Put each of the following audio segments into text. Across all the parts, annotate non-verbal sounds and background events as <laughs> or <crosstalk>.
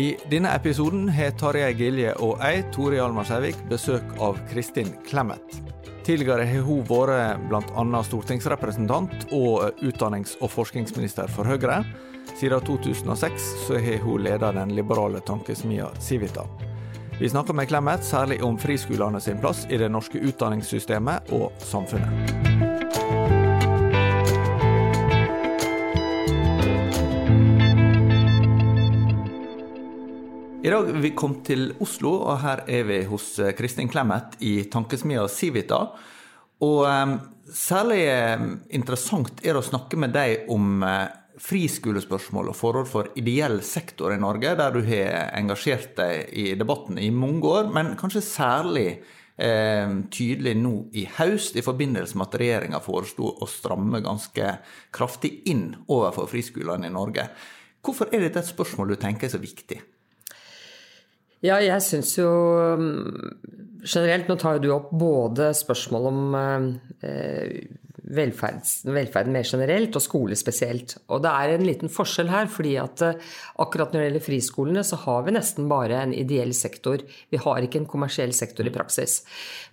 I denne episoden har Tarjei Gilje og jeg, Tore Hjalmar Sævik, besøk av Kristin Clemet. Tidligere har hun vært bl.a. stortingsrepresentant og utdannings- og forskningsminister for Høyre. Siden 2006 så har hun ledet den liberale tankesmia Civita. Vi snakker med Clemet særlig om friskolene sin plass i det norske utdanningssystemet og samfunnet. I dag vi kommet til Oslo, og her er vi hos eh, Kristin Clemet i tankesmia Civita. Og um, særlig um, interessant er det å snakke med deg om uh, friskolespørsmål og forhold for ideell sektor i Norge, der du har engasjert deg i debatten i mange år, men kanskje særlig tydelig nå i høst, i forbindelse med at regjeringa foreslo å stramme ganske kraftig inn overfor friskolene i Norge. Hvorfor er dette et spørsmål du tenker er så viktig? Ja, jeg syns jo mm, generelt Nå tar jo du opp både spørsmål om eh, velferden mer generelt og skole spesielt. Og det er en liten forskjell her, fordi at eh, akkurat når det gjelder friskolene, så har vi nesten bare en ideell sektor. Vi har ikke en kommersiell sektor i praksis.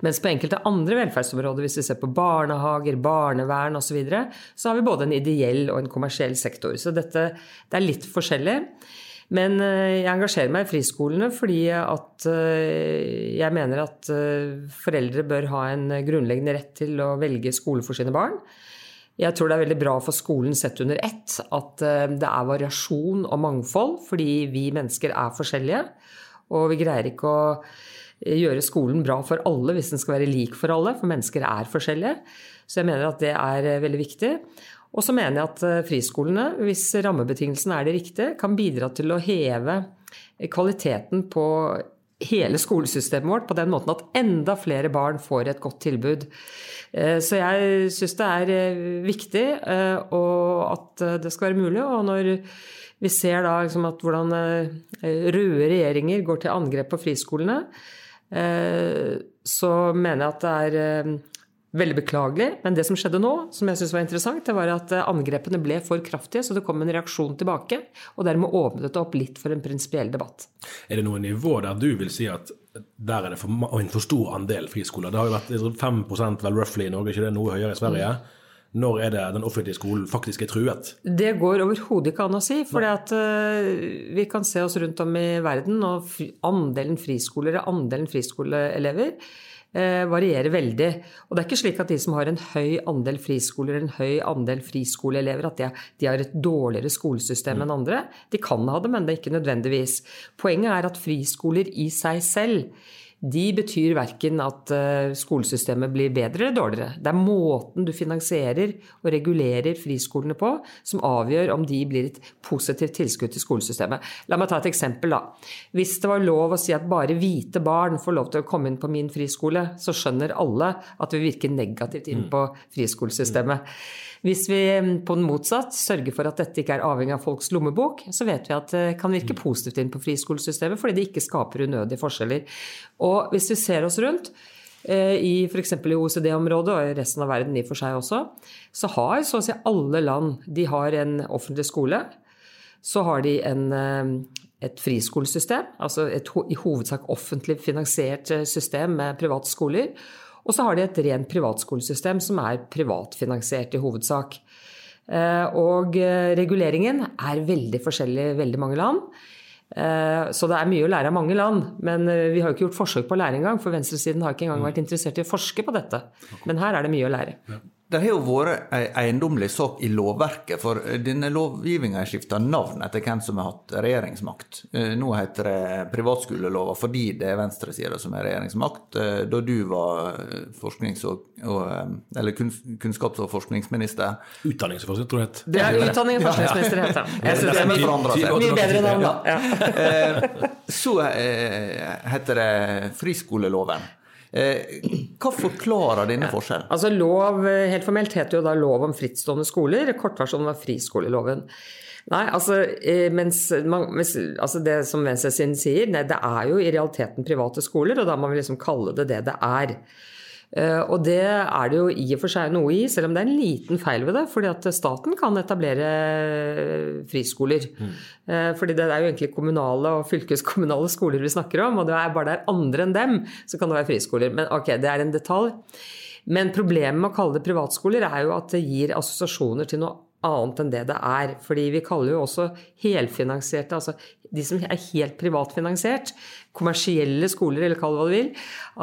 Mens på enkelte andre velferdsområder, hvis vi ser på barnehager, barnevern osv., så, videre, så har vi både en ideell og en kommersiell sektor. Så dette det er litt forskjellig. Men eh, jeg engasjerer meg i friskolene fordi at eh, jeg mener at eh, foreldre bør ha en grunnleggende rett til å velge skole for sine barn. Jeg tror det er veldig bra for skolen sett under ett at det er variasjon og mangfold, fordi vi mennesker er forskjellige. Og vi greier ikke å gjøre skolen bra for alle hvis den skal være lik for alle, for mennesker er forskjellige. Så jeg mener at det er veldig viktig. Og så mener jeg at eh, friskolene, hvis rammebetingelsene er de riktige, kan bidra til å heve kvaliteten på hele skolesystemet vårt på den måten at enda flere barn får et godt tilbud. Eh, så jeg syns det er eh, viktig og at det skal være mulig. Og når vi ser da liksom at hvordan røde regjeringer går til angrep på friskolene, så mener jeg at det er Veldig beklagelig. Men det som skjedde nå, som jeg synes var interessant, det var at eh, angrepene ble for kraftige, så det kom en reaksjon tilbake. Og dermed åpnet det opp litt for en prinsipiell debatt. Er det noe nivå der du vil si at der er det for, en for stor andel friskoler? Det har jo vært 5% vel roughly i Norge, ikke det er noe høyere i Sverige? Når er det den offentlige skolen faktisk er truet? Det går overhodet ikke an å si. For uh, vi kan se oss rundt om i verden, og andelen friskoler og andelen friskoleelever Eh, varierer veldig. Og det er ikke slik at de som har en høy andel friskoler, en høy andel friskoleelever, at de har et dårligere skolesystem enn andre. De kan ha det, men det er ikke nødvendigvis. Poenget er at friskoler i seg selv de betyr verken at eh, skolesystemet blir bedre eller dårligere. Det er måten du finansierer og regulerer friskolene på som avgjør om de blir et positivt tilskudd til skolesystemet. La meg ta et eksempel, da. Hvis det var lov å si at bare hvite barn får lov til å komme inn på min friskole, så skjønner alle at det vil virke negativt inn på friskolesystemet. Hvis vi mm, på den motsatt sørger for at dette ikke er avhengig av folks lommebok, så vet vi at det kan virke positivt inn på friskolesystemet fordi det ikke skaper unødige forskjeller. Og hvis vi ser oss rundt, eh, i f.eks. i OECD-området og i resten av verden i og for seg også, så har så å si alle land de har en offentlig skole. Så har de en, eh, et friskolesystem, altså et i hovedsak offentlig finansiert eh, system med private skoler. Og så har de et rent privatskolesystem som er privatfinansiert i hovedsak. Eh, og eh, reguleringen er veldig forskjellig i veldig mange land. Eh, så det er mye å lære av mange land. Men vi har jo ikke gjort forsøk på å lære engang, for venstresiden har ikke engang vært interessert i å forske på dette. Men her er det mye å lære. Det har jo vært ei eiendommelig sak i lovverket, for denne lovgivninga har skifta navn etter hvem som har hatt regjeringsmakt. Eh, nå heter det privatskolelova fordi det er venstresida som har regjeringsmakt. Eh, da du var eh, forsknings- og, eller kunnskaps- og forskningsminister Utdannings- og forskningsminister, tror jeg det heter. Det er utdanning og forskningsminister, heter det. Jeg syns det er mye, mye bedre navn, da. Ja. Så heter det friskoleloven. Eh, hva forklarer denne forskjellen? Altså lov, eh, Helt formelt heter jo da lov om frittstående skoler. Kortversjonen var friskoleloven. Nei, altså, mens man, mens, altså det som venstresiden sier, nei, det er jo i realiteten private skoler, og da må vi liksom kalle det det det er. Eh, og det er det jo i og for seg noe i, selv om det er en liten feil ved det. fordi at staten kan etablere eh, friskoler. Mm. Fordi det er jo egentlig kommunale og fylkeskommunale skoler vi snakker om. Og det er bare det er andre enn dem, så kan det være friskoler. Men ok, det er en detalj. Men problemet med å kalle det privatskoler er jo at det gir assosiasjoner til noe annet enn det det er. Fordi vi kaller jo også helfinansierte, altså de som er helt privatfinansiert, kommersielle skoler, eller kall det hva du vil,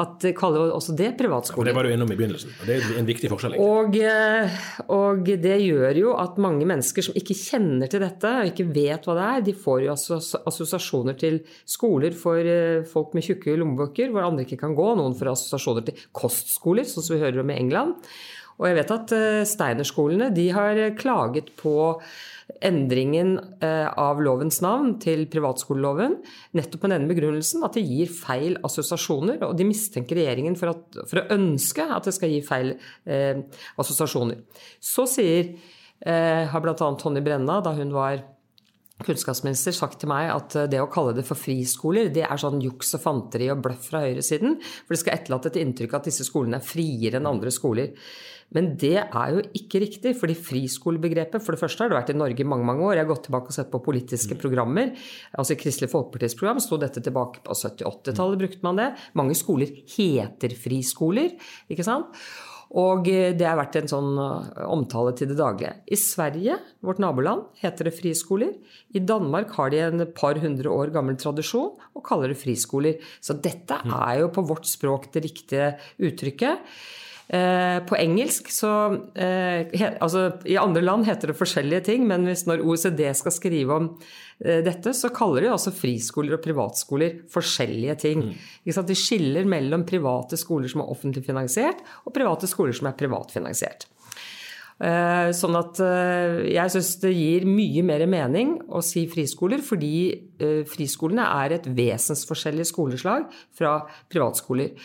at kaller også det privatskoler. Ja, det var du innom i begynnelsen, og det er en viktig forskjell. Og, eh, og, det gjør jo at mange mennesker som ikke kjenner til dette, og ikke vet hva det er, de får jo assosiasjoner til skoler for eh, folk med tjukke lommebøker, hvor andre ikke kan gå. Noen får assosiasjoner til kostskoler, sånn som vi hører om i England. Og jeg vet at eh, Steinerskolene de har klaget på endringen eh, av lovens navn til privatskoleloven nettopp med denne begrunnelsen at det gir feil assosiasjoner. Og de mistenker regjeringen for, at, for å ønske at det skal gi feil eh, assosiasjoner. Så sier, eh, har bl.a. Tonje Brenna, da hun var kunnskapsminister sagt til meg at det å kalle det for friskoler, det er sånn juks og fanteri og bløff fra høyresiden. For det skal etterlate et inntrykk av at disse skolene er friere enn andre skoler. Men det er jo ikke riktig, fordi friskolebegrepet For det første har det vært i Norge i mange mange år. Jeg har gått tilbake og sett på politiske programmer. altså I Kristelig Folkepartis program sto dette tilbake på 70-80-tallet, brukte man det. Mange skoler heter friskoler, ikke sant. Og det har vært en sånn uh, omtale til det daglige. I Sverige, vårt naboland, heter det friskoler. I Danmark har de en par hundre år gammel tradisjon og kaller det friskoler. Så dette er jo på vårt språk det riktige uttrykket. Eh, på engelsk så eh, altså, I andre land heter det forskjellige ting, men hvis når OECD skal skrive om eh, dette, så kaller de også friskoler og privatskoler forskjellige ting. Mm. De skiller mellom private skoler som er offentlig finansiert, og private skoler som er privatfinansiert. Sånn at jeg syns det gir mye mer mening å si friskoler, fordi friskolene er et vesensforskjellig skoleslag fra privatskoler.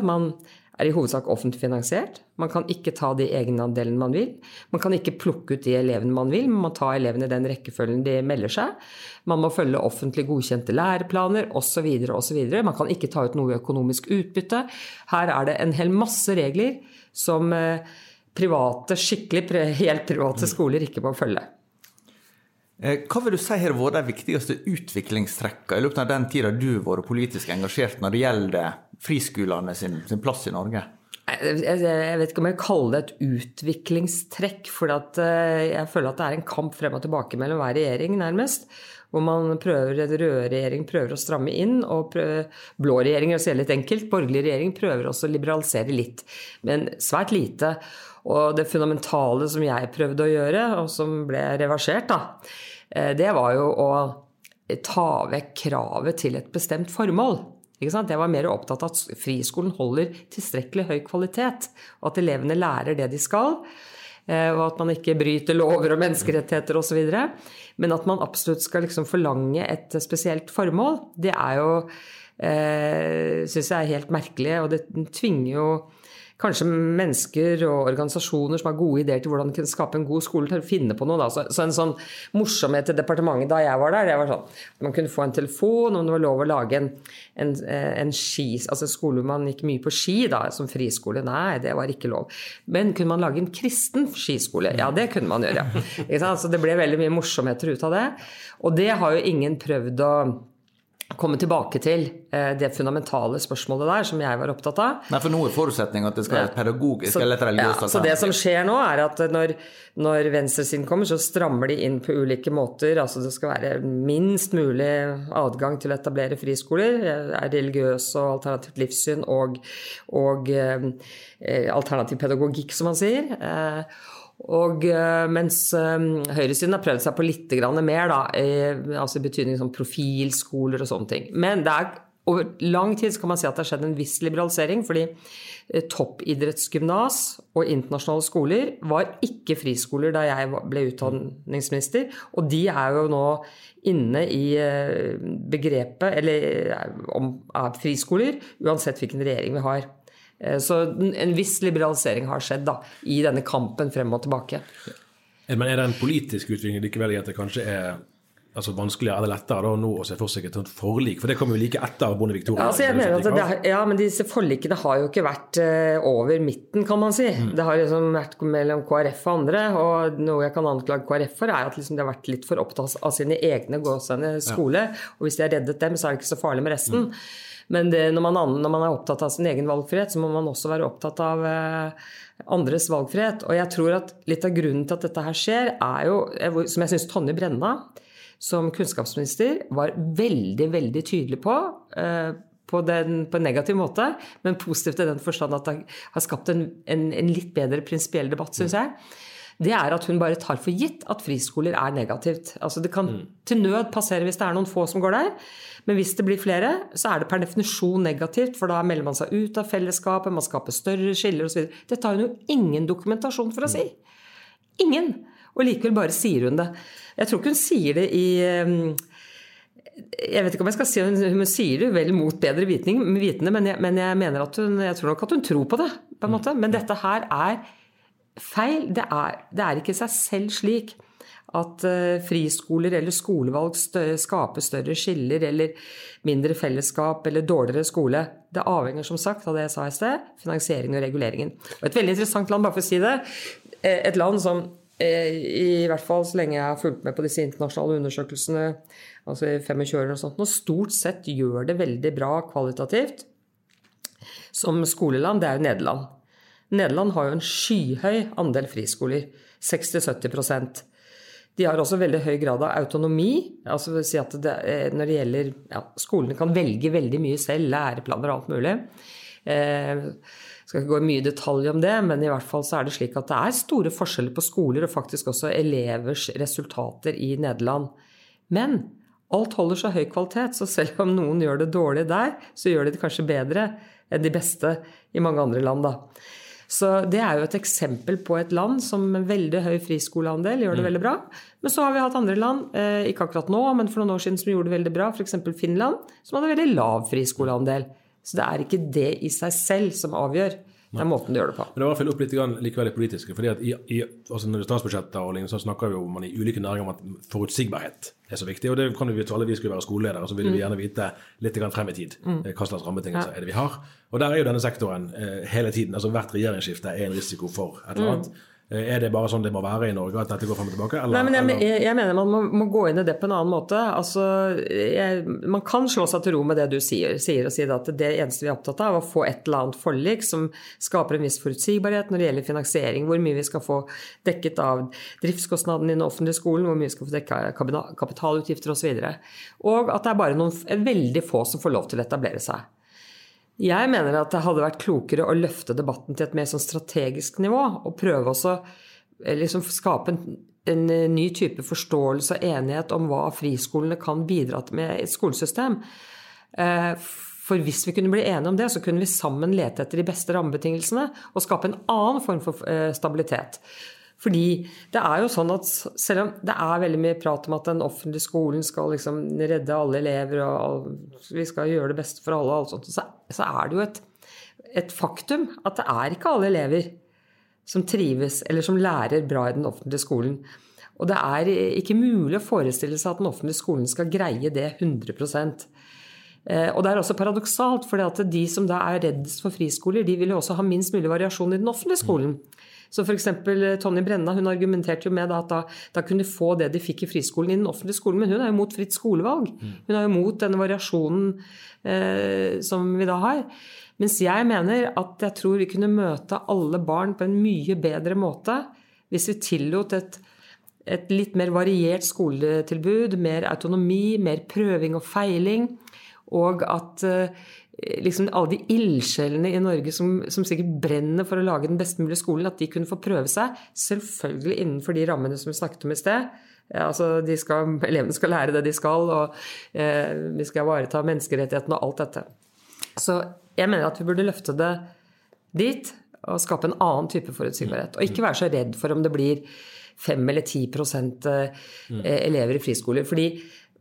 Man er i hovedsak offentlig finansiert. Man kan ikke ta de egenandelene man vil. Man kan ikke plukke ut de elevene man vil, men man tar elevene i den rekkefølgen de melder seg. Man må følge offentlig godkjente læreplaner osv. osv. Man kan ikke ta ut noe økonomisk utbytte. Her er det en hel masse regler som eh, private, skikkelig <laughs> helt private skoler ikke må følge. Eh, hva vil du si har vært de viktigste utviklingstrekkene i løpet av den tida du har vært politisk engasjert når det gjelder friskolene sin, sin, plass i Norge? Jeg, vet ikke om jeg kaller det et utviklingstrekk. For eh, jeg føler at det er en kamp frem og tilbake mellom hver regjering, nærmest. Hvor man prøver, røde regjering prøver å stramme inn, og prøver, blå regjering, å si det litt enkelt, borgerlig regjering prøver også å liberalisere litt. Men svært lite. Og det fundamentale som jeg prøvde å gjøre, og som ble reversert, da, det var jo å ta vekk kravet til et bestemt formål. Jeg var mer opptatt av at friskolen holder tilstrekkelig høy kvalitet, og at elevene lærer det de skal. Eh, og at man ikke bryter lover og menneskerettigheter osv. Men at man absolutt skal liksom forlange et spesielt formål, det er jo eh, Syns jeg er helt merkelig, og det tvinger jo kanskje mennesker og organisasjoner som har gode ideer til hvordan de kunne skape en god skole, til å finne på noe. Da. Så, så en sånn morsomhet til departementet da jeg var der, det var sånn man kunne få en telefon om det var lov å lage en, en, en ski, altså skole hvor man gikk mye på ski da, som friskole. Nei, det var ikke lov. Men kunne man lage en kristen skiskole? Ja, det kunne man gjøre. Så det ble veldig mye morsomheter ut av det. Og det har jo ingen prøvd å komme tilbake til eh, det fundamentale spørsmålet der, som jeg var opptatt av. Nei, For nå er forutsetningen at det skal være pedagogisk så, eller religiøst ja, Så det som skjer nå, er at når, når venstresiden kommer, så strammer de inn på ulike måter. Altså det skal være minst mulig adgang til å etablere friskoler. Er religiøs og alternativt livssyn og, og eh, alternativ pedagogikk, som man sier. Eh, og eh, mens eh, høyresiden har prøvd seg på litt mer, da, altså i betydning som profilskoler og sånne ting. Men er over lang tid kan man si at det har skjedd en viss liberalisering, fordi eh, toppidrettsgymnas og internasjonale skoler var ikke friskoler da jeg ble utdanningsminister, og de er jo nå inne i begrepet eller om friskoler, uansett hvilken regjering vi har. Eh, så en viss liberalisering har skjedd da, i denne kampen frem og tilbake. Men er det en politisk utvikling likevel i at det kanskje er altså vanskeligere eller lettere da, nå å se for seg et sånt forlik? For det kommer jo like etter Bondevik II. Ja, altså ja, men disse forlikene har jo ikke vært uh, over midten, kan man si. Mm. Det har liksom vært mellom KrF og andre. Og noe jeg kan anklage KrF for, er at liksom de har vært litt for opptatt av sine egne gåsehudene skole. Ja. Og hvis de har reddet dem, så er det ikke så farlig med resten. Mm. Men det, når, man, når, man, er opptatt av sin egen valgfrihet, så må man også være opptatt av eh, andres valgfrihet. Og jeg tror at litt av grunnen til at dette her skjer, er jo, som jeg syns Tonje Brenna som kunnskapsminister var veldig, veldig tydelig på. Eh, på, den, på, en negativ måte, men positivt i den forstand at det har skapt en, en, en litt bedre prinsipiell debatt, syns jeg det er at hun bare tar for gitt at friskoler er negativt. Altså Det kan mm. til nød passere hvis det er noen få som går der, men hvis det blir flere, så er det per definisjon negativt, for da melder man seg ut av fellesskapet, man skaper større skiller osv. Dette har hun jo ingen dokumentasjon for å si. Ingen! Og likevel bare sier hun det. Jeg tror ikke hun sier det i ehm, jeg vet ikke om jeg skal si hun, hun sier det vel mot bedre vitning, vitende, men jeg, men jeg mener at hun, jeg tror nok at hun tror på det. på en måte. Men dette her er feil. Det er, det er ikke seg selv slik at uh, friskoler eller skolevalg skaper større skiller eller mindre fellesskap eller dårligere skole. Det avhenger som sagt av det jeg sa i sted, finansieringen og reguleringen. Og et veldig interessant land, bare for å si det, eh, et land som eh, i hvert fall så lenge jeg har fulgt med på disse internasjonale undersøkelsene, altså i 25 år og sånt, og stort sett gjør det veldig bra kvalitativt som skoleland, det er jo Nederland. Nederland har jo en skyhøy andel friskoler. 60-70% de har også veldig høy grad av autonomi. altså vil si at det, Når det gjelder ja, Skolene kan velge veldig mye selv, læreplaner og alt mulig. Eh, skal ikke gå mye i detalj om det, men i hvert fall så er det slik at det er store forskjeller på skoler og faktisk også elevers resultater i Nederland. Men alt holder så høy kvalitet, så selv om noen gjør det dårlig der, så gjør de det kanskje bedre enn de beste i mange andre land, da. Så det er jo et eksempel på et land som med veldig høy friskoleandel gjør det mm. veldig bra. Men så har vi hatt andre land, eh, ikke akkurat nå, men for noen år siden som gjorde det veldig bra, f.eks. Finland, som hadde veldig lav friskoleandel. Så det er ikke det i seg selv som avgjør. Det er måten du gjør det på. Men det var følge opp litt likevel det politiske. fordi at i, i, altså Når det er statsbudsjetter og så snakker vi jo man i ulike næringer om at forutsigbarhet er så viktig. Og det kan vi alle vi skulle være skoleledere, så ville vi mm. gjerne vite litt frem i tid mm. Eh, hva slags rammebetingelser er det vi har. Og der er jo denne sektoren eh, hele tiden. altså Hvert regjeringsskifte er en risiko for et eller annet. Eh, er det bare sånn det må være i Norge, at dette går frem og tilbake? Eller, Nei, men jeg, jeg, mener man må, må, gå inn i det på en annen måte. Altså, jeg, man kan slå seg til ro med det du sier, sier og si at det eneste vi er opptatt av, er å få et eller annet forlik som skaper en viss forutsigbarhet når det gjelder finansiering, hvor mye vi skal få dekket av driftskostnadene i den offentlige skolen, hvor mye vi skal få dekket av kapitalutgifter osv. Og, så og at det er bare noen veldig få som får lov til å etablere seg. Jeg mener at det hadde vært klokere å løfte debatten til et mer sånn strategisk nivå. Og prøve eh, liksom skape en, en, eh, ny type forståelse og enighet om hva friskolene kan bidra til med et skolesystem. Eh, For hvis vi kunne bli enige om det, så kunne vi sammen lete etter de beste rammebetingelsene og skape en annen form for eh, stabilitet. Fordi det er jo sånn at selv om det er veldig mye prat om at den offentlige skolen skal liksom redde alle elever og vi skal gjøre det beste for alle, og alt sånt, så, er det jo et, et faktum at det er ikke alle elever som trives eller som lærer bra i den offentlige skolen. Og det er ikke mulig å forestille seg at den offentlige skolen skal greie det 100 eh, og det er også paradoksalt, for de som da er reddest for friskoler, de vil jo også ha minst mulig variasjon i den offentlige skolen. Så f.eks. Eh, Tonje Brenna hun argumenterte jo med at da, da, kunne de få det de fikk i friskolen i den offentlige skolen, men hun er jo mot fritt skolevalg. Hun er jo mot denne variasjonen eh, som vi da har. Mens jeg mener at jeg tror vi kunne møte alle barn på en mye bedre måte hvis vi tillot et, et litt mer variert skoletilbud, mer autonomi, mer prøving og feiling. Og at eh, liksom alle de ildsjelene i Norge som, som, sikkert brenner for å lage den best mulige skolen, at de kunne få prøve seg. Selvfølgelig innenfor de rammene som vi snakket om i sted. Altså, skal, elevene skal lære det de skal, og eh, vi skal ivareta menneskerettighetene og alt dette. Så jeg mener at vi burde løfte det dit og skape en annen type forutsigbarhet. Og ikke være så redd for om det blir 5 eller 10 eh, elever i friskoler. fordi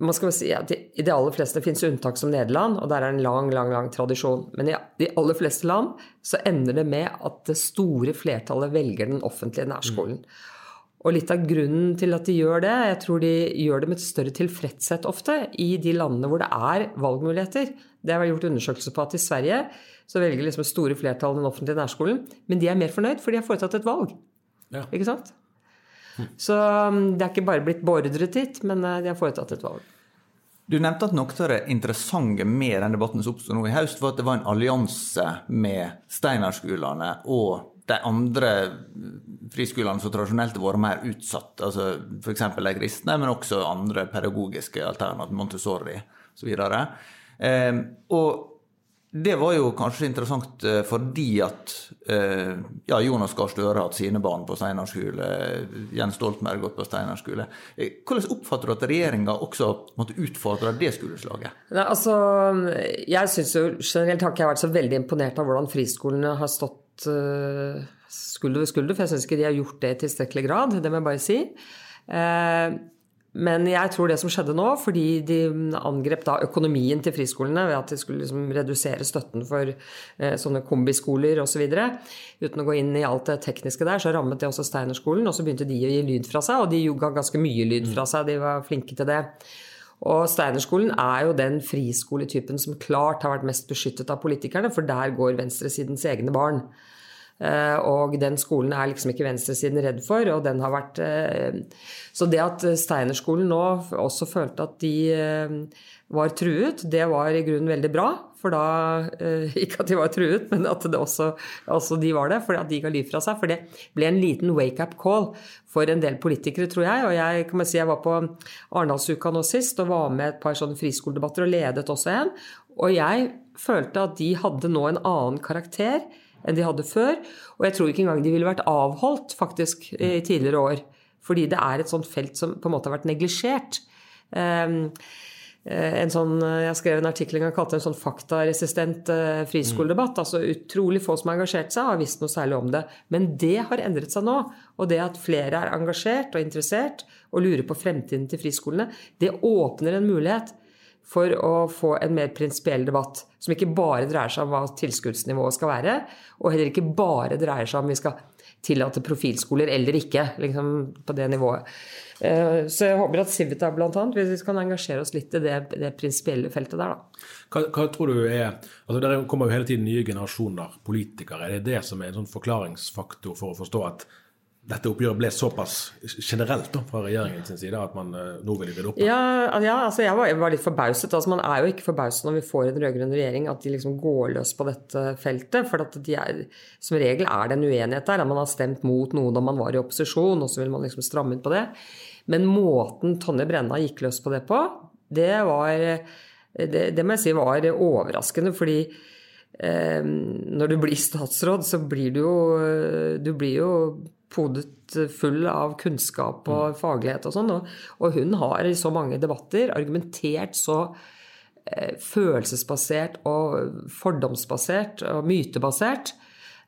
man skal si at I de aller fleste fins unntak som Nederland, og der er en lang lang, lang tradisjon. Men i de aller fleste land så ender det med at det store flertallet velger den offentlige nærskolen. Mm. Og litt av grunnen til at de gjør det, jeg tror de gjør det med et større tilfredshet ofte i de landene hvor det er valgmuligheter. Det har vært gjort undersøkelser på at i Sverige så velger liksom store flertall den offentlige nærskolen. Men de er mer fornøyd, for de har foretatt et valg. Ja. Ikke sant? Så um, det er ikke bare blitt beordret dit, men uh, de har foretatt et valg. Du nevnte at noe av det interessante med den debatten som oppstod nå i høst, var at det var en allianse med Steinerskolene og de andre friskolene som tradisjonelt har vært mer utsatt, altså f.eks. de kristne, men også andre pedagogiske alternativ, Montessori osv. Eh, og det var jo kanskje interessant eh, fordi at eh, ja, Jonas Gahr Støre har hatt sine barn på Steinar skole, Jens Stoltenberg gått på Steinar skole. Eh, hvordan oppfatter du at regjeringa også måtte utfordre det skoleslaget? Nei, altså, jeg synes jo Generelt har ikke jeg vært så veldig imponert av hvordan friskolene har stått skulder ved skulder, for jeg syns ikke de har gjort det i tilstrekkelig grad. Det må jeg bare si. Uh, men jeg tror det som skjedde nå, fordi de angrep da økonomien til friskolene ved at de skulle liksom redusere støtten for eh, sånne kombiskoler osv. Uten å gå inn i alt det tekniske der, så rammet det også Steinerskolen. Og så begynte de å gi lyd fra seg, og de ga ganske mye lyd fra seg. De var flinke til det. Og Steinerskolen er jo den friskoletypen som klart har vært mest beskyttet av politikerne, for der går venstresidens egne barn. Eh, og den skolen er liksom ikke venstresiden redd for, og den har vært eh, Så det at Steinerskolen nå også følte at de eh, var truet, det var i grunnen veldig bra. For da <laughs> Ikke at de var truet, men at også, også de var det. For at de ga liv fra seg. For det ble en liten wake-up call for en del politikere, tror jeg. Og jeg kan si jeg var på Arendalsuka nå sist og var med et par sånne friskoledebatter og ledet også en. Og jeg følte at de hadde nå en annen karakter enn de hadde før. Og jeg tror ikke engang de ville vært avholdt faktisk i tidligere år. Fordi det er et sånt felt som på en måte har vært neglisjert. Um, en sånn, jeg skrev en artikkel en jeg kalte en sånn faktaresistent uh, friskoledebatt. Mm. altså Utrolig få som har engasjert seg, har visst noe særlig om det. Men det har endret seg nå. Og det at flere er engasjert og interessert og lurer på fremtiden til friskolene, det åpner en mulighet for å få en mer prinsipiell debatt. Som ikke bare dreier seg om hva tilskuddsnivået skal være, og heller ikke bare dreier seg om vi skal tillate profilskoler eller ikke, liksom på det nivået. Eh, så jeg håper at Civita bl.a. hvis vi kan engasjere oss litt i det, det prinsipielle feltet der, da. Hva, hva, tror du er altså Der kommer jo hele tiden nye generasjoner politikere. Er det det som er en sånn forklaringsfaktor for å forstå at dette oppgjøret ble såpass generelt da, fra regjeringens side at man uh, nå vil rydde opp? Ja, ja altså jeg var, var, litt forbauset. Altså man er jo ikke forbauset når vi får en rød-grønn regjering at de liksom går løs på dette feltet. For de er, som regel er det en uenighet der. Man har stemt mot noe da man var i opposisjon, og så vil man liksom stramme inn på det. Men måten Tonje Brenna gikk løs på det på, det var Det, det må jeg si var overraskende. fordi eh, når du blir statsråd, så blir du jo Du blir jo podet full av kunnskap og mm. faglighet og sånn. Og, og, hun har i så mange debatter argumentert så eh, følelsesbasert og fordomsbasert og mytebasert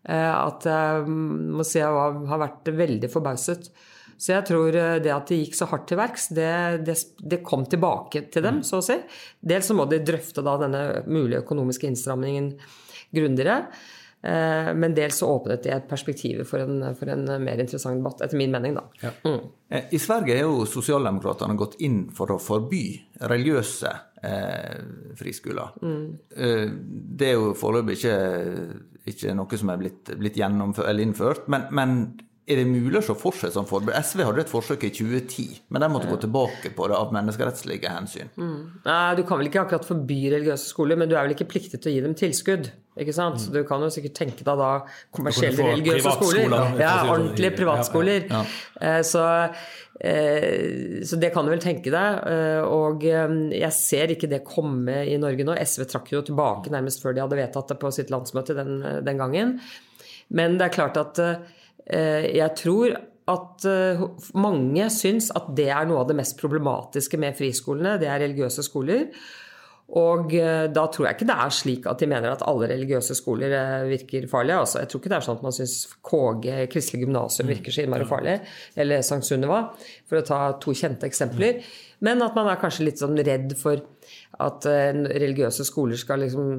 eh, at jeg må si jeg var, har vært veldig forbauset. Så jeg tror eh, det at de gikk så hardt til verks, det, det, det, kom tilbake til dem, så å si. Dels så må de drøfte da denne mulige økonomiske innstrammingen grundigere. Eh, men dels så åpnet det perspektivet for en, for en, mer interessant debatt, etter min mening. da. Ja. Mm. Eh, I Sverige er jo sosialdemokratene gått inn for å forby religiøse eh, friskoler. Mm. Eh, det er jo foreløpig ikke, ikke, noe som er blitt, blitt innført. Men, men er det mulig å se for seg sånn forbud? SV hadde et forsøk i 2010, men de måtte ja. gå tilbake på det av menneskerettslige hensyn. Mm. Nei, Du kan vel ikke akkurat forby religiøse skoler, men du er vel ikke pliktet til å gi dem tilskudd? Ikke sant? Mm. Så Du kan jo sikkert tenke deg da kommersielle religiøse skoler. Ja, sånn. ordentlige privatskoler. Ja. Ja. ja. så, eh, så, det kan du vel tenke deg. Eh, og jeg ser ikke det komme i Norge nå. SV trakk jo tilbake nærmest før de hadde vedtatt det på sitt landsmøte den, den gangen. Men det er klart at Eh, jeg tror at eh, mange syns at det er noe av det mest problematiske med friskolene. Det er religiøse skoler. Og eh, da tror jeg ikke det er slik at de mener at alle religiøse skoler virker farlige. Altså, jeg tror ikke det er sånn at man syns KG, Kristelig gymnasium, virker så innmari farlig. Eller St. Sunniva, for å ta to kjente eksempler. Men at man er kanskje litt sånn redd for at uh, religiøse skoler skal liksom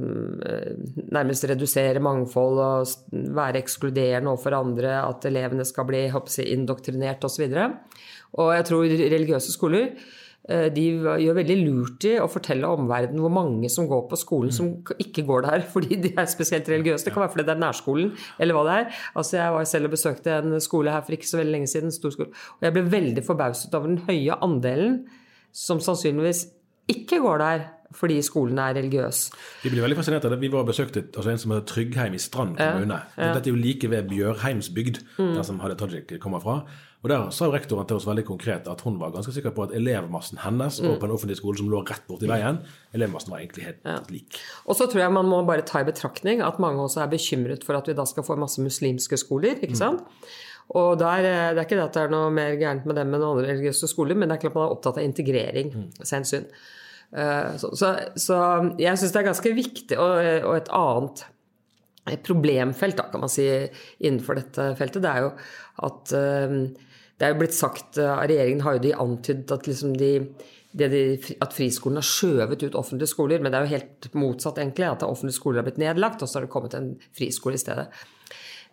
nærmest redusere mangfold og være ekskluderende overfor andre, at elevene skal bli jeg, indoktrinert osv. Og, så og jeg tror religiøse skoler de gjør veldig lurt i å fortelle omverdenen hvor mange som går på skolen som ikke går der <laughs> fordi de er spesielt religiøse. Det kan være fordi det er nærskolen, eller hva det er. Altså Jeg var selv og besøkte en skole her for ikke så veldig lenge siden, og jeg ble veldig forbauset over den høye andelen som sannsynligvis ikke går der fordi skolen er religiøs. Vi blir veldig fascinert av det. Vi var og besøkte altså en som heter Tryggheim i Strand kommune. Ja, ja. Dette er jo like ved Bjørheimsbygd, mm. der som Hadia Tajik kommer fra. Og Der sa rektoren til oss veldig konkret at hun var ganske sikker på at elevmassen hennes mm. og på en offentlig skole som lå rett borti veien, elevmassen var egentlig helt ja. lik. Og så tror jeg man må bare ta i betraktning at mange også er bekymret for at vi da skal få masse muslimske skoler. ikke mm. sant? Mm. Og der, Det er ikke det at det er noe mer gærent med dem enn andre religiøse skoler, men det er klart man er opptatt av integrering. Mm. Sensyn. Eh, så, så, så jeg syns det er ganske viktig, og, og et annet problemfelt, da, kan man si, innenfor dette feltet, det er jo at eh, det er jo blitt sagt eh, av regjeringen, har jo de antydet at liksom de, de, at friskolen har skjøvet ut offentlige skoler. Men det er jo helt motsatt, egentlig. At offentlige skoler har blitt nedlagt, og så har det kommet en friskole i stedet.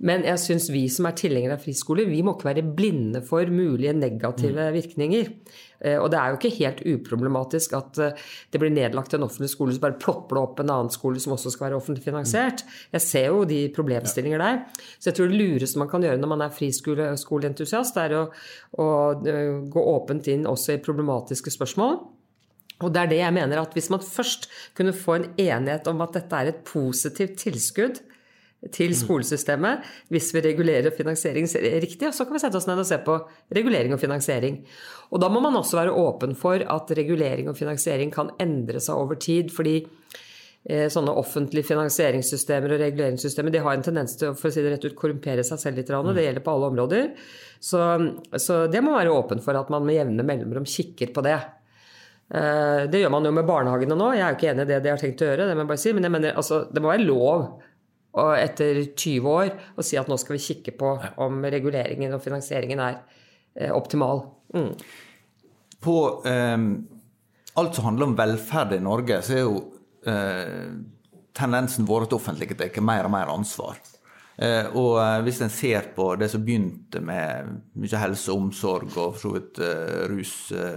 Men jeg syns vi som er tilhengere av friskoler, vi må ikke være blinde for mulige negative mm. virkninger. Eh, og det er jo ikke helt uproblematisk at eh, det blir nedlagt en offentlig skole, så bare plopper det opp en annen skole som også skal være offentlig finansiert. Jeg ser jo de problemstillinger der. Så jeg tror det lureste man kan gjøre når man er friskoleentusiast, er å, å eh, gå åpent inn også i problematiske spørsmål. Og det er det jeg mener at hvis man først kunne få en enighet om at dette er et positivt tilskudd til skolesystemet hvis vi regulerer finansiering riktig. Og så kan vi sette oss ned og se på regulering og finansiering. Og da må man også være åpen for at regulering og finansiering kan endre seg over tid. fordi eh, sånne offentlige finansieringssystemer og reguleringssystemer de har en tendens til å for å si det rett ut, korrumpere seg selv litt. Og det gjelder på alle områder. Så, så det må være åpen for at man med jevne mellomrom kikker på det. Eh, det gjør man jo med barnehagene nå. Jeg er jo ikke enig i det de har tenkt å gjøre. det må jeg bare si, Men jeg mener, altså, det må være lov og etter 20 år å si at nå skal vi kikke på om reguleringen og finansieringen er eh, optimal. Mm. På eh, alt som handler om velferd i Norge, så er jo eh, tendensen vår at offentlige tar mer og mer ansvar. Eh, og eh, hvis en ser på det som begynte med mye helse og omsorg og for så vidt eh, rus,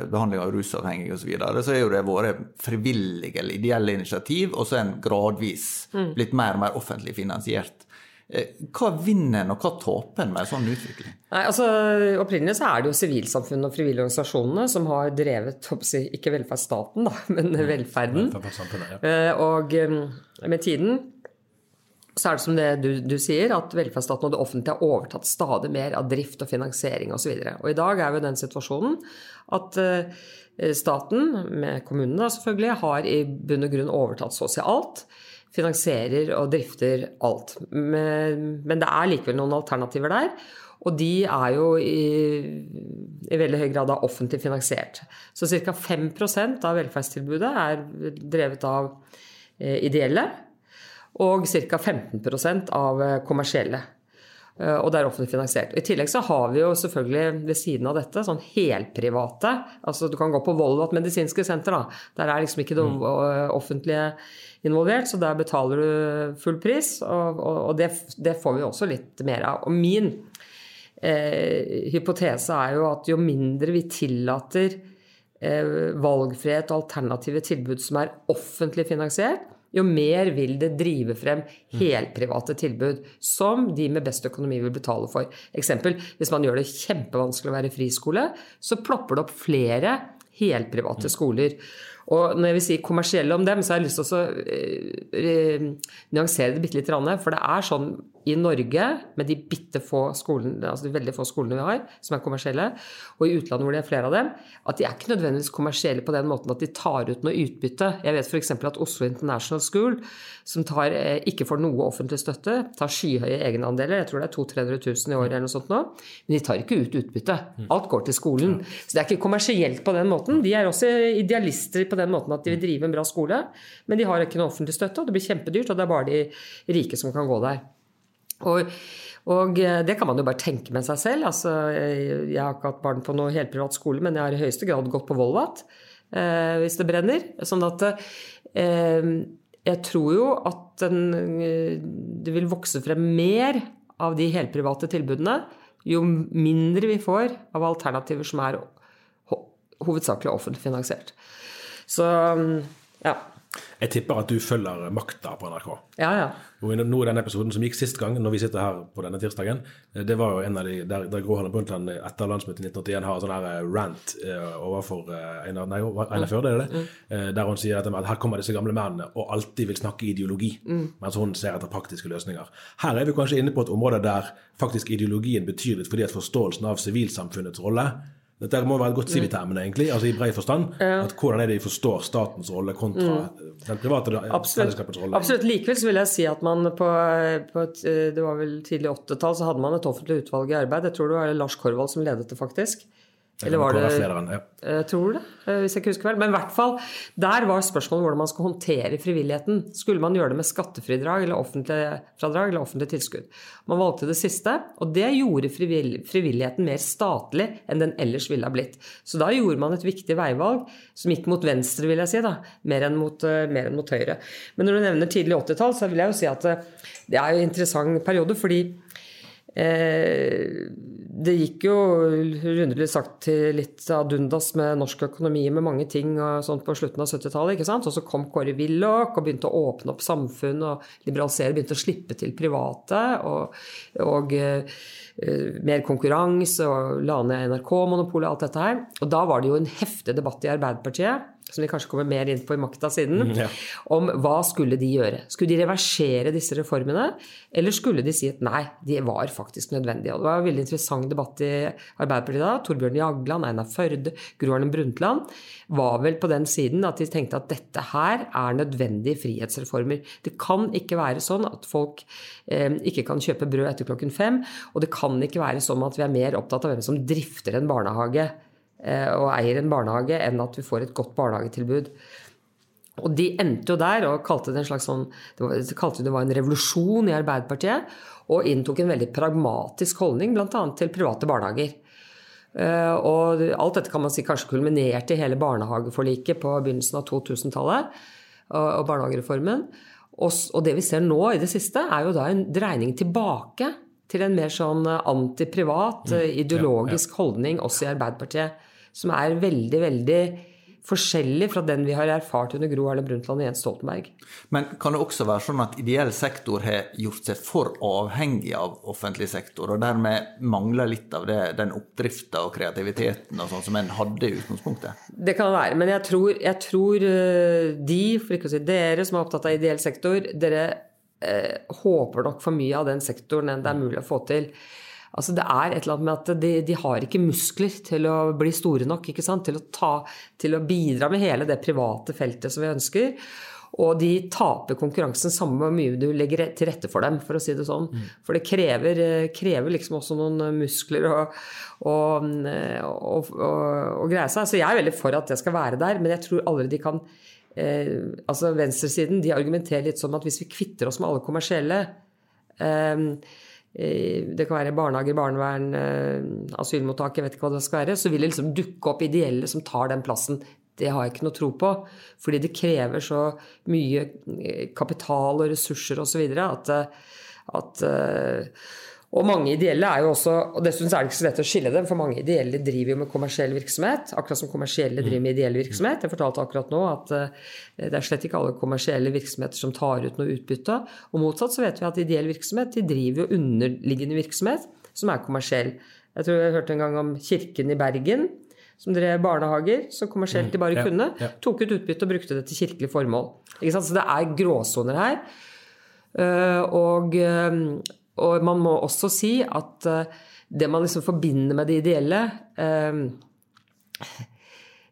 behandling av rusavhengige osv., så, videre, så er jo det vært frivillige eller ideelle initiativ, og så er en gradvis mm. blitt mer og mer offentlig finansiert. Hva vinner en, og hva taper en med en sånn utvikling? Nei, altså, Opprinnelig så er det jo sivilsamfunnet og frivillige organisasjonene som har drevet ikke velferdsstaten, da, men velferden. velferden. Ja. Og med tiden så er det som det du, du sier, at velferdsstaten og det offentlige har overtatt stadig mer av drift og finansiering osv. Og, så og i dag er vi i den situasjonen at uh, staten, med kommunene selvfølgelig, har i bunn og grunn overtatt så å si alt. finansierer og drifter alt. Men, men det er likevel noen alternativer der. Og de er jo i, i veldig høy grad offentlig finansiert. Så ca. 5% av velferdstilbudet er drevet av eh, ideelle, og ca. 15 av eh, kommersielle. Eh, og det er offentlig finansiert. I tillegg så har vi jo selvfølgelig ved siden av dette sånn helprivate. Altså du kan gå på Volvat medisinske senter, da. Der er liksom ikke det mm. offentlige involvert, så der betaler du full pris. Og, og, og det, det, får vi også litt mer av. Og min eh, hypotese er jo at jo mindre vi tillater eh, valgfrihet og alternative tilbud som er offentlig finansiert, jo mer vil det drive frem helprivate tilbud som de med best økonomi vil betale for. Eksempel, hvis man gjør det kjempevanskelig å være friskole, så plopper det opp flere helprivate skoler. Og når jeg vil si kommersielle om dem, så har jeg lyst til å uh, nyansere det bitte litt. For det er sånn i Norge, med de bitte få skolene, altså de veldig få skolene vi har, som er kommersielle, og i utlandet hvor det er flere av dem, at de er ikke nødvendigvis kommersielle på den måten at de tar ut noe utbytte. Jeg vet f.eks. at Oslo International School, som tar, eh, ikke får noe offentlig støtte, tar skyhøye egenandeler, jeg tror det er 200 000-300 000 i året eller noe sånt nå, men de tar ikke ut utbytte. Alt går til skolen. Så det er ikke kommersielt på den måten. De er også idealister på den måten at de vil drive en bra skole, men de har ikke noe offentlig støtte, og det blir kjempedyrt, og det er bare de rike som kan gå der. Og, og, eh, det kan man jo bare tenke med seg selv. Altså, jeg har ikke hatt barn på noe helprivat skole, men jeg har i høyeste grad gått på Volvat eh, hvis det brenner. Sånn at eh, jeg tror jo at den, eh, det vil vokse frem mer av de helprivate tilbudene jo mindre vi får av alternativer som er hovedsakelig offentlig finansiert. Så ja. Jeg tipper at du følger makta på NRK. Ja, ja. Og nå den episoden som gikk sist gang, når vi sitter her på denne tirsdagen, eh, det var jo en av de der, der Gro Harlem Brundtland etter landsmøtet i 1981 har en sånn her eh, rant uh, overfor Einar Nei, Einar Førde, er det det? Mm. Der hun sier at her kommer disse gamle mennene og alltid vil snakke ideologi, mm. mens hun ser etter praktiske løsninger. Her er vi kanskje inne på et område der faktisk ideologien betyr litt fordi at forståelsen av sivilsamfunnets rolle dette må være et godt sivitermen, egentlig, altså i bred forstand. Ja. at Hvordan er det de forstår statens rolle kontra mm. den private fellesskapets rolle? Absolutt. Likevel så vil jeg si at man på, på et, det var vel tidlig 80-tall, så hadde man et offentlig utvalg i arbeid. Jeg tror det var Lars Korvald som ledet det, faktisk. Eller var det Jeg eh, tror det, eh, hvis jeg ikke husker vel. Men i hvert fall, der var spørsmålet hvordan man skal håndtere frivilligheten. Skulle man gjøre det med skattefridrag eller offentlig fradrag eller offentlig tilskudd? Man valgte det siste, og det gjorde frivilligheten mer statlig enn den ellers ville ha blitt. Så da gjorde man et viktig veivalg som gikk mot venstre, vil jeg si, da, mer enn mot, eh, mer enn mot høyre. Men når du nevner tidlig 80-tall, så vil jeg jo si at det er en interessant periode, fordi det gikk jo rundelig sagt til litt ad undas med norsk økonomi med mange ting og sånt på slutten av 70-tallet. Og så kom Kåre Willoch og begynte å åpne opp samfunn og liberalisere, begynte å slippe til private. og, og uh, mer konkurranse og la ned NRK-monopolet og alt dette her. Og da var det jo en heftig debatt i Arbeiderpartiet som vi kanskje kommer mer inn på i makta siden, mm, ja. om hva skulle de gjøre. Skulle de reversere disse reformene, eller skulle de si at nei, de var faktisk nødvendige? Og det var en veldig interessant debatt i Arbeiderpartiet da. Torbjørn Jagland, Einar Førde, Gro Harlem Brundtland var vel på den siden at de tenkte at dette her er nødvendige frihetsreformer. Det kan ikke være sånn at folk eh, ikke kan kjøpe brød etter klokken fem, og det kan ikke være sånn at vi er mer opptatt av hvem som drifter en barnehage Eh, og eier en barnehage, enn at vi får et godt barnehagetilbud. Og de endte jo der og kalte det en slags sånn, det var, kalte det var en revolusjon i Arbeiderpartiet. Og inntok en veldig pragmatisk holdning, bl.a. til private barnehager. Eh, og alt dette kan man si kanskje kulminerte i hele barnehageforliket på begynnelsen av 2000-tallet. Og barnehagereformen. Og det vi ser nå i det siste, er jo da en dreining tilbake til en mer sånn antiprivat, mm. ideologisk holdning også i Arbeiderpartiet som er veldig, veldig forskjellig fra den vi har erfart under Gro Harlem Brundtland og Jens Stoltenberg. Men kan det også være sånn at ideell sektor har gjort seg for avhengig av offentlig sektor, og dermed mangler litt av det, den oppdrifta og kreativiteten og sånn som en hadde i utgangspunktet? Det kan være, men jeg tror, jeg tror eh, de, for ikke å si dere som er opptatt av ideell sektor, dere eh, håper nok for mye av den sektoren enn det er mulig å få til. Altså det er et eller annet med at de, de har ikke muskler til å bli store nok til å, ta, til å bidra med hele det private feltet som vi ønsker. Og de taper konkurransen samme hvor mye du legger til rette for dem, for å si det sånn. For det krever, krever liksom også noen muskler å, å, å, å, greie seg. Så jeg er veldig for at det skal være der, men jeg tror aldri de kan eh, Altså venstresiden de argumenterer litt som at hvis vi kvitter oss med alle kommersielle eh, det kan være barnehager, barnevern, eh, asylmottak, jeg vet ikke hva det skal være. Så vil det liksom dukke opp ideelle som tar den plassen. Det har jeg ikke noe tro på. Fordi det krever så mye eh, kapital og ressurser osv. at, eh, at og mange ideelle er jo også Og dessuten er det ikke så lett å skille dem, for mange ideelle driver jo med kommersiell virksomhet. Akkurat som kommersielle driver med ideell virksomhet. Jeg fortalte akkurat nå at eh, det er slett ikke alle kommersielle virksomheter som tar ut noe utbytte. Og motsatt så vet vi at ideell virksomhet de driver jo underliggende virksomhet som er kommersiell. Jeg tror jeg hørte en gang om Kirken i Bergen som drev barnehager, så kommersielt de bare mm, ja, kunne. Ja. Tok ut utbytte og brukte det til kirkelig formål. Så det er gråsoner her. Eh, og eh, og man må også si at eh, det man liksom forbinder med det ideelle eh,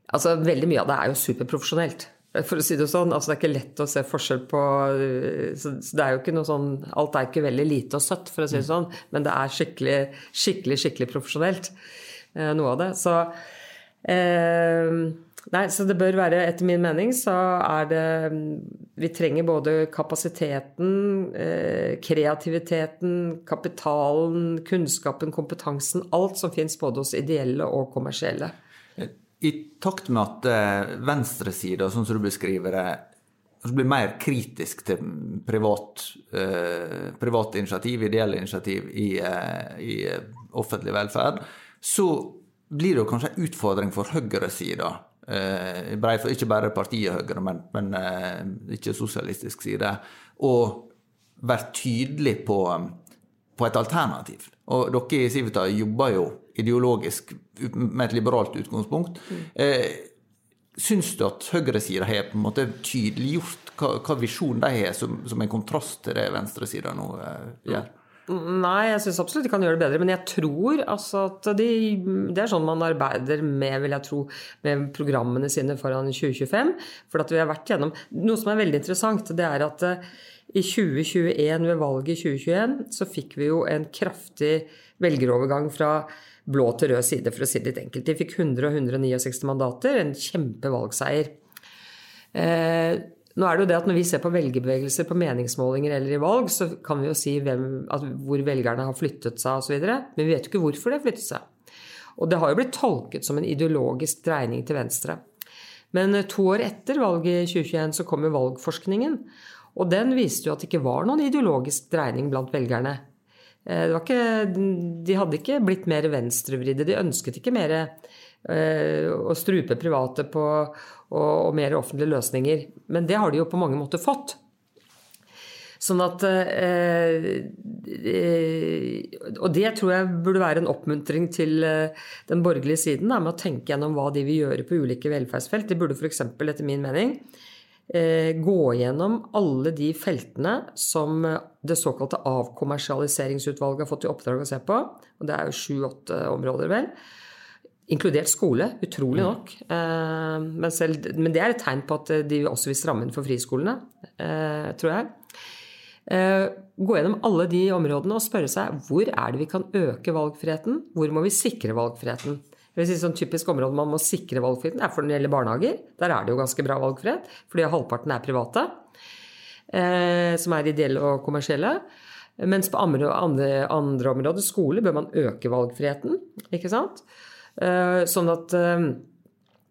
Altså, veldig mye av det er jo superprofesjonelt. For å si det sånn. Altså, det er ikke lett å se forskjell på så, det er jo ikke noe sånn Alt er ikke veldig lite og søtt, for å si det sånn, men det er skikkelig, skikkelig, skikkelig profesjonelt, eh, noe av det. Så eh, Nei, så det bør være, etter min mening, så er det Vi trenger både kapasiteten, eh, kreativiteten, kapitalen, kunnskapen, kompetansen. Alt som fins både hos ideelle og kommersielle. I takt med at eh, venstresida, sånn som du beskriver det, blir mer kritisk til privat, eh, initiativ, ideelle initiativ i, eh, i offentlig velferd, så blir det kanskje en utfordring for høyresida eh, ikke bare partiet Høyre, men, men eh, ikke sosialistisk side, og være tydelig på, på, et alternativ. Og dere i Civita jobber jo ideologisk med et liberalt utgangspunkt. Mm. Eh, Syns du at høyresida har på en måte tydeliggjort hva, hva visjon de har, som, som en kontrast til det venstresida nå eh, gjør? Nei, jeg syns absolutt de kan gjøre det bedre. Men jeg tror altså at de, det er sånn man arbeider med, vil jeg tro, med programmene sine foran 2025. For at vi har vært gjennom Noe som er veldig interessant, det er at eh, i 2021, ved valget i 2021, så fikk vi jo en kraftig velgerovergang fra blå til rød side, for å si det litt enkelt. De fikk 100 og 169 mandater, en kjempevalgseier. Eh, nå er det jo det at Når vi ser på velgerbevegelser på meningsmålinger eller i valg, så kan vi jo si hvem, hvor velgerne har flyttet seg osv. Men vi vet jo ikke hvorfor de har flyttet seg. Og det har jo blitt tolket som en ideologisk dreining til venstre. Men eh, to år etter valget i 2021 så kom jo valgforskningen. Og den viste jo at det ikke var noen ideologisk dreining blant velgerne. Eh, ikke, de hadde ikke blitt mer venstrevridde. De ønsket ikke mer å strupe private på og, og, mer offentlige løsninger. Men det har de jo på mange måter fått. Sånn at eh, eh, Og det tror jeg burde være en oppmuntring til eh, den borgerlige siden, da, med å tenke gjennom hva de vil gjøre på ulike velferdsfelt. De burde f.eks., etter min mening, eh, gå gjennom alle de feltene som det såkalte avkommersialiseringsutvalget har fått i oppdrag å se på. Og det er jo sju-åtte områder, vel. Inkludert skole, utrolig mm. nok. Eh, men, selv, men, det er et tegn på at de også vil stramme inn for friskolene, eh, tror jeg. Eh, gå gjennom alle de områdene og spørre seg hvor er det vi kan øke valgfriheten? Hvor må vi sikre valgfriheten? Jeg vil si sånn Typisk område man må sikre valgfriheten, er for når det gjelder barnehager. Der er det jo ganske bra valgfrihet, fordi halvparten er private. Som er ideelle og kommersielle. Mens på andre, andre, andre områder, skole, bør man øke valgfriheten. ikke sant? Eh, sånn at eh,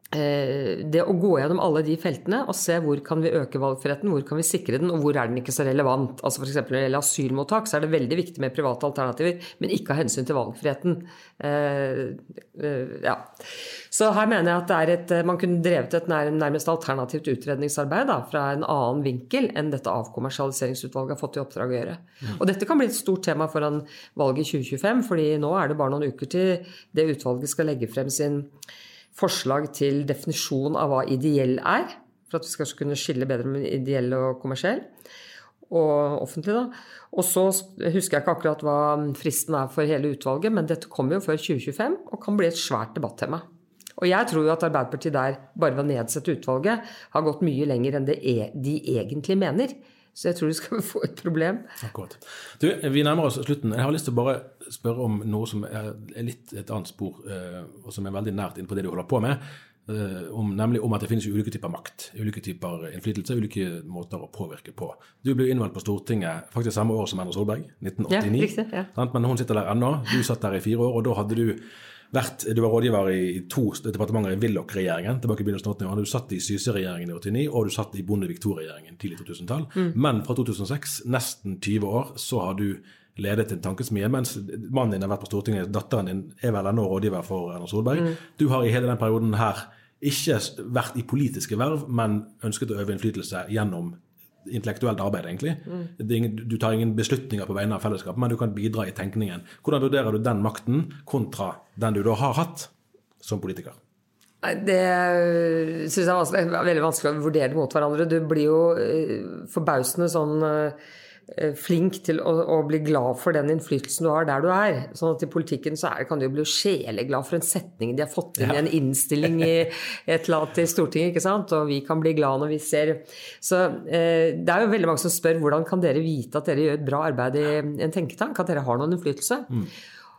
det å gå gjennom alle de feltene og se hvor kan vi øke valgfriheten, hvor kan vi sikre den, og hvor er den ikke så relevant. Altså F.eks. når det gjelder asylmottak, så er det veldig viktig med private alternativer, men ikke av hensyn til valgfriheten. ja. Så her mener jeg at det er et, man kunne drevet et nærmest alternativt utredningsarbeid da, fra en annen vinkel enn dette avkommersialiseringsutvalget har fått i oppdrag å gjøre. Mm. Og dette kan bli et stort tema foran valget i 2025, fordi nå er det bare noen uker til det utvalget skal legge frem sin forslag til definisjon av hva ideell er, for at vi skal kunne skille bedre mellom ideell og kommersiell. Og offentlig, da. Og så husker jeg ikke akkurat hva fristen er for hele utvalget, men dette kommer jo før 2025 og kan bli et svært debattema. Og jeg tror jo at Arbeiderpartiet der, bare ved å nedsette utvalget, har gått mye lenger enn det e de egentlig mener. Så jeg tror du skal <laughs> få et problem. Akkurat. Du, vi nærmer oss slutten. Jeg har lyst til å bare spørre om noe som er litt et annet spor, eh, og som er veldig nært innpå det du holder på med. Eh, om, nemlig om at det finnes ulike typer makt, ulike typer innflytelse, ulike måter å påvirke på. Du ble innvalgt på Stortinget faktisk samme år som Erna Solberg, 1989. Ja, riktig, ja. Men hun sitter der ennå. Du satt der i fire år, og da hadde du vært, du var rådgiver i to departementer i Willoch-regjeringen. tilbake i begynnelsen av 80 Du satt i Syse-regjeringen i 89, og du satt i Bondevik II-regjeringen tidlig 2000-tall. Mm. Men fra 2006, nesten 20 år, så har du ledet en tankesmie, mens mannen din har vært på Stortinget. Datteren din er vel ennå rådgiver for Erna Solberg. Mm. Du har i hele den perioden her ikke vært i politiske verv, men ønsket å øve innflytelse gjennom intellektuelt arbeid, egentlig. Mm. Du tar ingen beslutninger på vegne av fellesskapet, men du kan bidra i tenkningen. Hvordan vurderer du den makten kontra den du da har hatt som politiker? Det syns jeg er veldig vanskelig å vurdere mot hverandre. Du blir jo eh, forbausende sånn Eh, flink til å, å, bli glad for den innflytelsen du har der du er. Sånn at i politikken så er, kan du jo bli sjeleglad for en setning de har fått inn i en innstilling i <laughs> et eller annet i Stortinget, ikke sant. Og vi kan bli glad når vi ser Så eh, det er jo veldig mange som spør hvordan kan dere vite at dere gjør et bra arbeid i en tenketank, at dere har noen innflytelse. Mm.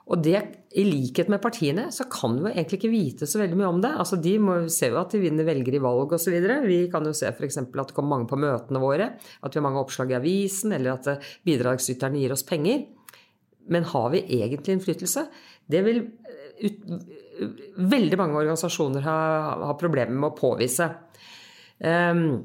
Og det, i likhet med partiene, så kan vi jo egentlig ikke vite så veldig mye om det. Altså, De må, ser jo at de vinner velgere i valg osv. Vi kan jo se f.eks. at det kommer mange på møtene våre, at vi har mange oppslag i avisen, eller at eh, bidragsyterne gir oss penger. Men har vi egentlig innflytelse? Det vil eh, ut, veldig mange organisasjoner ha, ha problemer med å påvise. Um,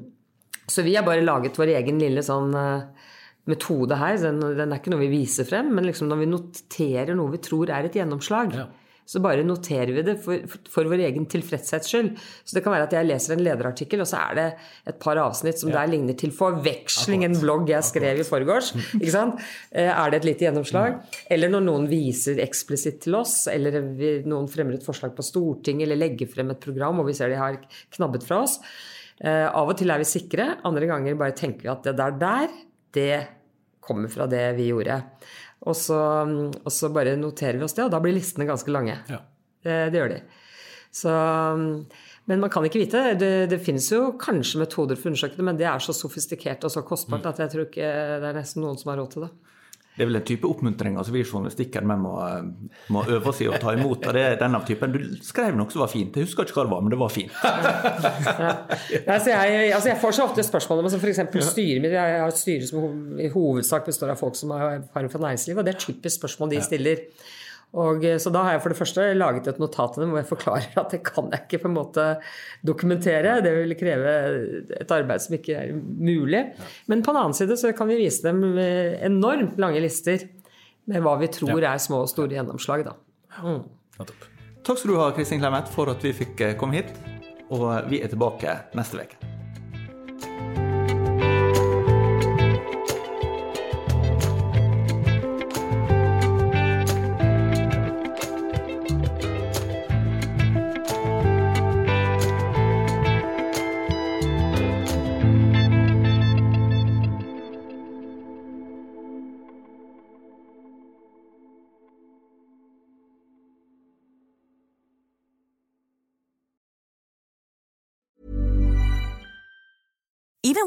så vi har bare laget vår egen lille sånn uh, metode her. Den, den, er ikke noe vi viser frem, men liksom når vi noterer noe vi tror er et gjennomslag, ja. så bare noterer vi det for, for, vår egen tilfredshets skyld. Så det kan være at jeg leser en lederartikkel, og så er det et par avsnitt som ja. der ligner til forveksling en blogg jeg skrev i forgårs. Ikke sant? <laughs> Eh, er det et lite gjennomslag? Ja. Eller når noen viser eksplisitt til oss, eller noen fremmer et forslag på Stortinget, eller legger frem et program og vi ser de har knabbet fra oss. Uh, av og til er vi sikre, andre ganger bare tenker vi at det der der det kommer fra det vi gjorde. Og så, og så bare noterer vi oss det, og da blir listene ganske lange. Ja. Det, det, gjør de. Så, men man kan ikke vite. Det, det finnes jo kanskje metoder for å undersøke det, men det er så sofistikert og så kostbart mm. at jeg tror ikke det er nesten noen som har råd til det. Det er vel en type oppmuntring altså vi journalistikker med må, må øve oss i å ta imot. og det er denne typen. Du skrev noe som var fint. Jeg husker ikke hva det var, men det var fint. ja. altså jeg, altså jeg, får så ofte spørsmål om f.eks. styret mitt. Jeg har et styre som i hovedsak består av folk som har erfaring fra næringslivet, og det er typisk spørsmål de stiller. Og, eh, så da har jeg for det første laget et notat til dem hvor jeg forklarer at det kan jeg ikke på en måte dokumentere. Det vil kreve et arbeid som ikke er mulig. Men på den annen side så kan vi vise dem enormt lange lister med hva vi tror er små og store gjennomslag. Da. Mm. Takk skal du ha, Kristin Clemet, for at vi fikk eh, komme hit. Og vi er tilbake neste uke.